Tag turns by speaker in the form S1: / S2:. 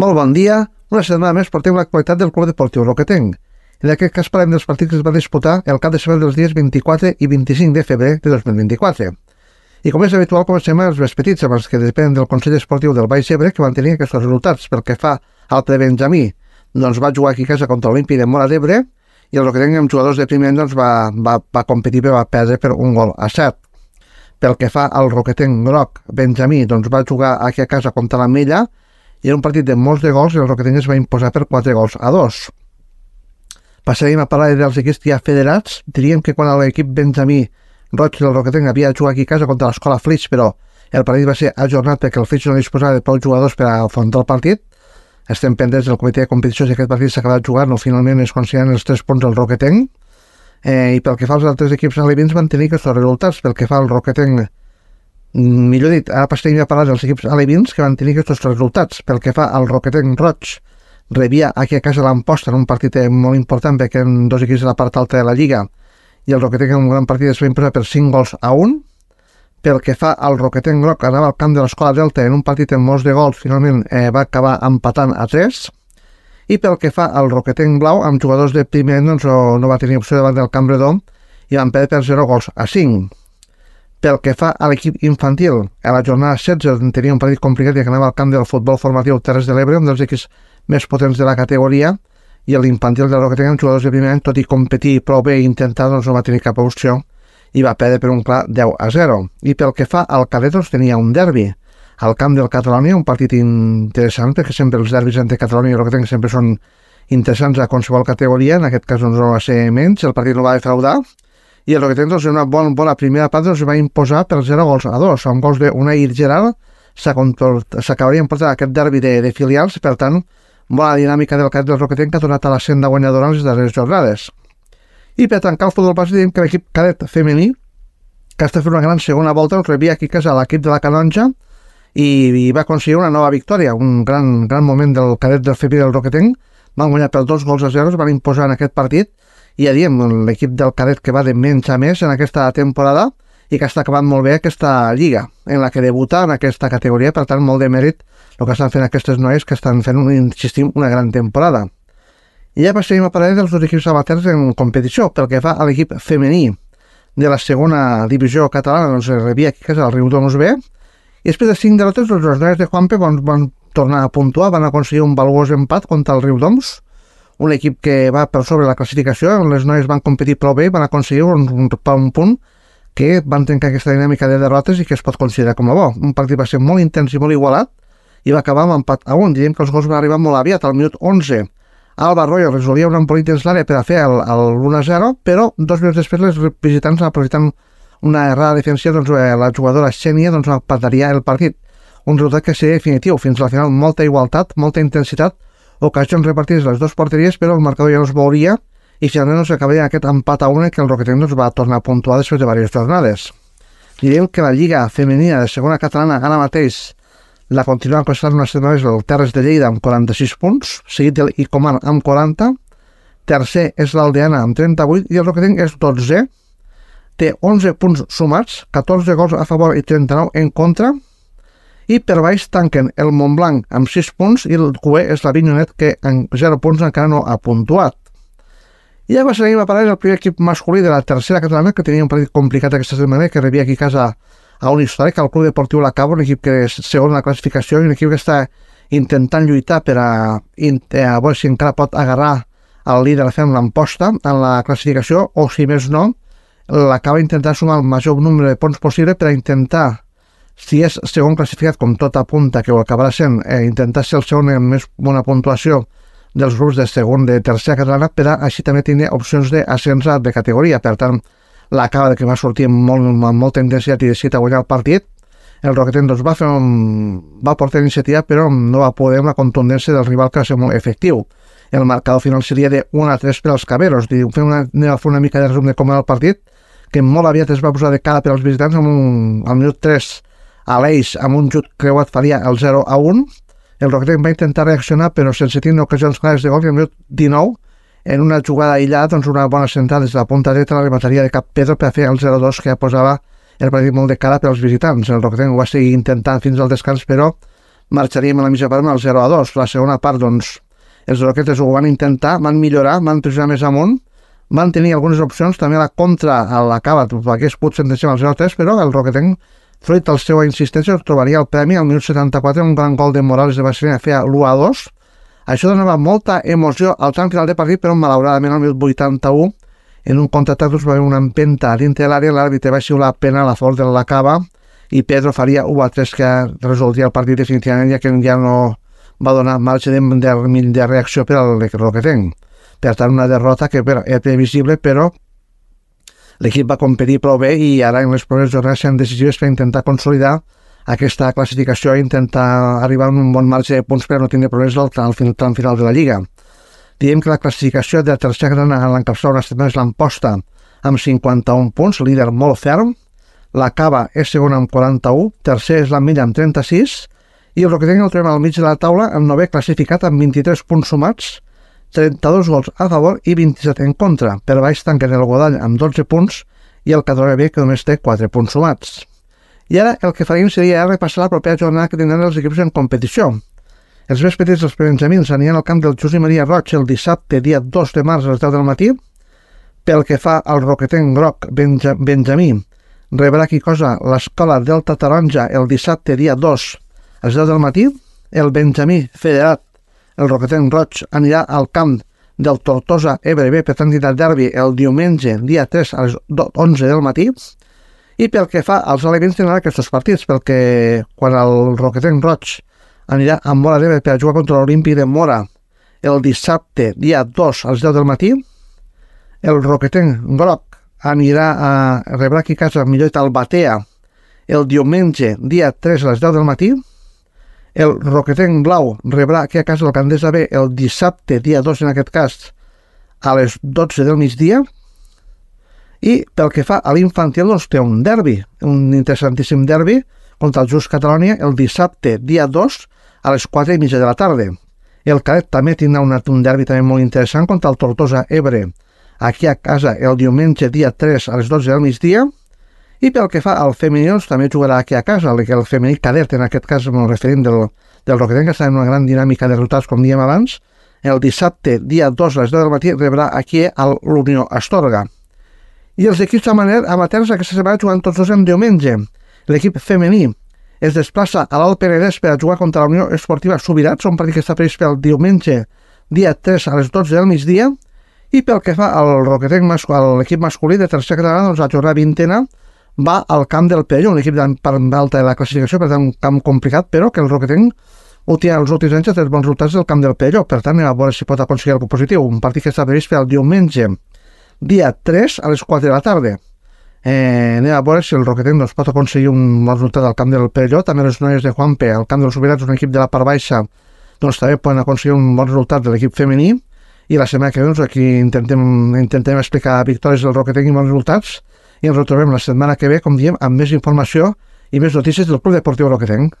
S1: Molt bon dia. Una setmana més portem l'actualitat del Club Deportiu Roquetenc. En aquest cas parlem dels partits que es va disputar el cap de setmana dels dies 24 i 25 de febrer de 2024. I com és habitual, comencem els més petits, amb els que depenen del Consell Esportiu del Baix Ebre, que van tenir aquests resultats. Pel que fa al Benjamí, doncs va jugar aquí a casa contra l'Olímpic de Mora d'Ebre i el Roquetenc amb jugadors de primer doncs va, va, va competir però va perdre per un gol a set. Pel que fa al Roquetenc groc, Benjamí doncs va jugar aquí a casa contra la Mella i era un partit de molts de gols i el Roquetenc es va imposar per 4 gols a 2. Passarem a parlar dels equips ja federats. Diríem que quan l'equip Benjamí Roig del Roquetenc havia jugat aquí a casa contra l'escola Flix, però el partit va ser ajornat perquè el Flix no disposava de prou jugadors per afrontar el partit. Estem pendents del comitè de competició si aquest partit s'ha acabat jugant o finalment es consideren els 3 punts del Roquetenc. Eh, I pel que fa als altres equips alevins van tenir aquests resultats. Pel que fa al Roquetenc millor dit, ara passarem a parlar dels equips alevins que van tenir aquests resultats. Pel que fa al Roquetenc Roig, rebia aquí a casa l'Amposta en un partit molt important perquè eren dos equips de la part alta de la Lliga i el Roquetenc en un gran partit es va imposar per 5 gols a 1. Pel que fa al Roquetenc Groc, anava al camp de l'Escola Delta en un partit amb molts de gols, finalment eh, va acabar empatant a 3. I pel que fa al Roquetenc Blau, amb jugadors de primer doncs, no va tenir opció davant del Cambredó i van perdre per 0 gols a 5. Pel que fa a l'equip infantil, a la jornada 16 tenia un partit complicat i que anava al camp del futbol formatiu Terres de l'Ebre, un dels equips més potents de la categoria, i l'infantil de Roquetenc amb jugadors de primer any, tot i competir prou bé i intentar, doncs no va tenir cap opció i va perdre per un clar 10 a 0. I pel que fa al cadet, doncs tenia un derbi. Al camp del Catalònia, un partit interessant, perquè sempre els derbis entre Catalònia i Roquetenc sempre són interessants a qualsevol categoria, en aquest cas doncs, no va ser menys, el partit no va defraudar, i el Roquetenc doncs, en una bona, bona primera part doncs, va imposar per 0 gols a 2, amb gols d'Unai i Gerard s'acabaria portar aquest derbi de, de filials, per tant, bona dinàmica del cadet del Roquetenc que ha tornat a la senda guanyadora en les darreres jornades. I per tancar el futbol base que l'equip cadet femení, que està fent una gran segona volta, el rebia aquí a casa l'equip de la Canonja i, i va aconseguir una nova victòria, un gran, gran moment del cadet del femení del Roquetenc, van guanyar per dos gols a zero, van imposar en aquest partit ja diem, l'equip del cadet que va de menys a més en aquesta temporada i que està acabant molt bé aquesta lliga en la que debuta en aquesta categoria, per tant molt de mèrit el que estan fent aquestes noies que estan fent, insistim, una gran temporada. I ja passarem a parlar dels dos equips amateurs en competició, pel que fa a l'equip femení de la segona divisió catalana, doncs rebia aquí casa el Riu Domus B, i després de cinc derrotes, doncs, les noies de Juanpe van, van tornar a puntuar, van aconseguir un valuós empat contra el Riu Doms, un equip que va per sobre la classificació, on les noies van competir prou bé, van aconseguir un, un, un punt que van trencar aquesta dinàmica de derrotes i que es pot considerar com a bo. Un partit va ser molt intens i molt igualat i va acabar amb empat a un. Diríem que els gols van arribar molt aviat, al minut 11. Alba Arroyo resolia un empolit dins l'àrea per a fer el, el 1-0, però dos minuts després les visitants, aprofitant una errada defensiva, doncs, eh, la jugadora Xènia doncs, empataria el partit. Un resultat que seria definitiu. Fins al final, molta igualtat, molta intensitat, ocasions repartides les dues porteries, però el marcador ja no es veuria i finalment no acabaria aquest empat a una que el Roquetenc doncs, va tornar a puntuar després de diverses jornades. Direm que la Lliga Femenina de segona catalana ara mateix la continua costant una setmana més el Terres de Lleida amb 46 punts, seguit del Icomar amb 40, tercer és l'Aldeana amb 38 i el Roquetenc és 12, té 11 punts sumats, 14 gols a favor i 39 en contra, i per baix tanquen el Montblanc amb 6 punts i el QE és la Vinyonet que en 0 punts encara no ha puntuat. I ja passarem a parlar del primer equip masculí de la tercera catalana que tenia un partit complicat aquesta setmana que rebia aquí a casa a un històric, al Club Deportiu La Cabo, un equip que és segon la classificació i un equip que està intentant lluitar per a, a veure si encara pot agarrar el líder fent l'emposta en la classificació o si més no l'acaba intentant sumar el major nombre de punts possible per a intentar si és segon classificat, com tot apunta que ho acabarà sent, eh, intentar ser el segon amb més bona puntuació dels grups de segon de tercera catalana, per així també tindre opcions d'ascens de categoria. Per tant, l'acaba de que va sortir amb, molt, amb molta intensitat i decidit a guanyar el partit. El Roquetent doncs, va, fer un, va portar iniciativa, però no va poder amb la contundència del rival que va ser molt efectiu. El marcador final seria de 1 a 3 per als Caberos. Fem una, anem a fer una mica de resum de com era el partit, que molt aviat es va posar de cara per als visitants amb un, al minut 3 a l'Eix amb un jut creuat faria el 0 a 1. El Roquetenc va intentar reaccionar però sense tenir ocasions clares de gol i al minut 19 en una jugada aïllada, doncs una bona centrada des de la punta dreta la remataria de cap Pedro per fer el 0-2 que ja posava el partit molt de cara per als visitants. El Roquetenc ho va seguir intentant fins al descans, però marxaríem a la mitja part amb el 0 a 2. La segona part, doncs, els Roquetes ho van intentar, van millorar, van pressionar més amunt, van tenir algunes opcions, també a la contra a l'acaba, hagués pogut sentenciar el 0-3, però el Roquetenc, fruit de la seva insistència, trobaria el premi al minut 74, un gran gol de Morales de Barcelona, feia l'1-2. Això donava molta emoció al tram final de partit, però malauradament al minut 81, en un contraatac doncs, va haver una empenta dintre l'àrea, l'àrbitre va xiular pena a la favor de l'acaba i Pedro faria 1-3 que resoldria el partit definitivament, ja que ja no va donar marge de, de, de reacció per al Roquetenc. Per tant, una derrota que era previsible, però l'equip va competir prou bé i ara en les properes jornades seran decisives per intentar consolidar aquesta classificació i intentar arribar a un bon marge de punts per no tenir problemes al, al, final, al final de la Lliga. Diem que la classificació de la tercera gran l'encapçala una setmana és l'Amposta amb 51 punts, líder molt ferm, la Cava és segona amb 41, tercer és la Milla amb 36 i el Roquetenc el trobem al mig de la taula amb nové classificat amb 23 punts sumats 32 gols a favor i 27 en contra. Per baix tanquen el Godall amb 12 punts i el 14B que només té 4 punts sumats. I ara el que faríem seria repassar la propera jornada que tindran els equips en competició. Els més petits dels Benjamins aniran al camp del Josep Maria Roig el dissabte, dia 2 de març a les 10 del matí. Pel que fa al roquetenc groc Benja Benjamí, rebrà aquí cosa l'escola Delta Taronja el dissabte, dia 2 a les 10 del matí. El Benjamí Federat el Roquetenc Roig anirà al camp del Tortosa EBRB per tant de derbi el diumenge, dia 3 a les 11 del matí. I pel que fa als elements tindrà aquests partits, perquè quan el Roquetenc Roig anirà amb Mora d'Ebre per jugar contra l'Olímpic de Mora el dissabte, dia 2 a les 10 del matí, el Roquetenc Groc anirà a rebre aquí a casa millor al Batea el diumenge, dia 3 a les 10 del matí, el Roquetenc Blau rebrà aquí a casa del Candesa B el dissabte, dia 2 en aquest cas, a les 12 del migdia. I pel que fa a l'infantil, doncs té un derbi, un interessantíssim derbi contra el Just Catalònia el dissabte, dia 2, a les 4 i mitja de la tarda. El cadet també tindrà un, un derbi també molt interessant contra el Tortosa Ebre, aquí a casa el diumenge, dia 3, a les 12 del migdia, i pel que fa al femení, doncs, també jugarà aquí a casa, el, el femení cadet, en aquest cas el referent del, del Roquetenc, que està en una gran dinàmica de resultats, com diem abans. El dissabte, dia 2 a les 10 del matí, rebrà aquí a l'Unió Astorga. I els equips amateurs aquesta setmana jugant tots dos en diumenge. L'equip femení es desplaça a l'Alt Penedès per a jugar contra la Unió Esportiva Subirats, un partit que està previst pel diumenge, dia 3 a les 12 del migdia, i pel que fa al Roquetenc masculí, l'equip masculí de tercera catalana, doncs la jornada vintena, va al camp del Perelló, un equip de part alta de la classificació, per tant un camp complicat, però que el Roquetenc últim, els últims anys ha bons resultats del camp del Perelló, per tant a veure si pot aconseguir algo positiu. Un partit que està previst per al diumenge, dia 3 a les 4 de la tarda. Eh, anem a veure si el Roquetenc doncs, pot aconseguir un bon resultat al camp del Perelló, també les noies de Juanpe, al camp dels Sobirats, un equip de la part baixa, doncs també poden aconseguir un bon resultat de l'equip femení, i la setmana que ve doncs, aquí intentem, intentem explicar victòries del Roquetenc i bons resultats, i ens retrobem la setmana que ve, com diem, amb més informació i més notícies del Club Deportiu Roquetenc.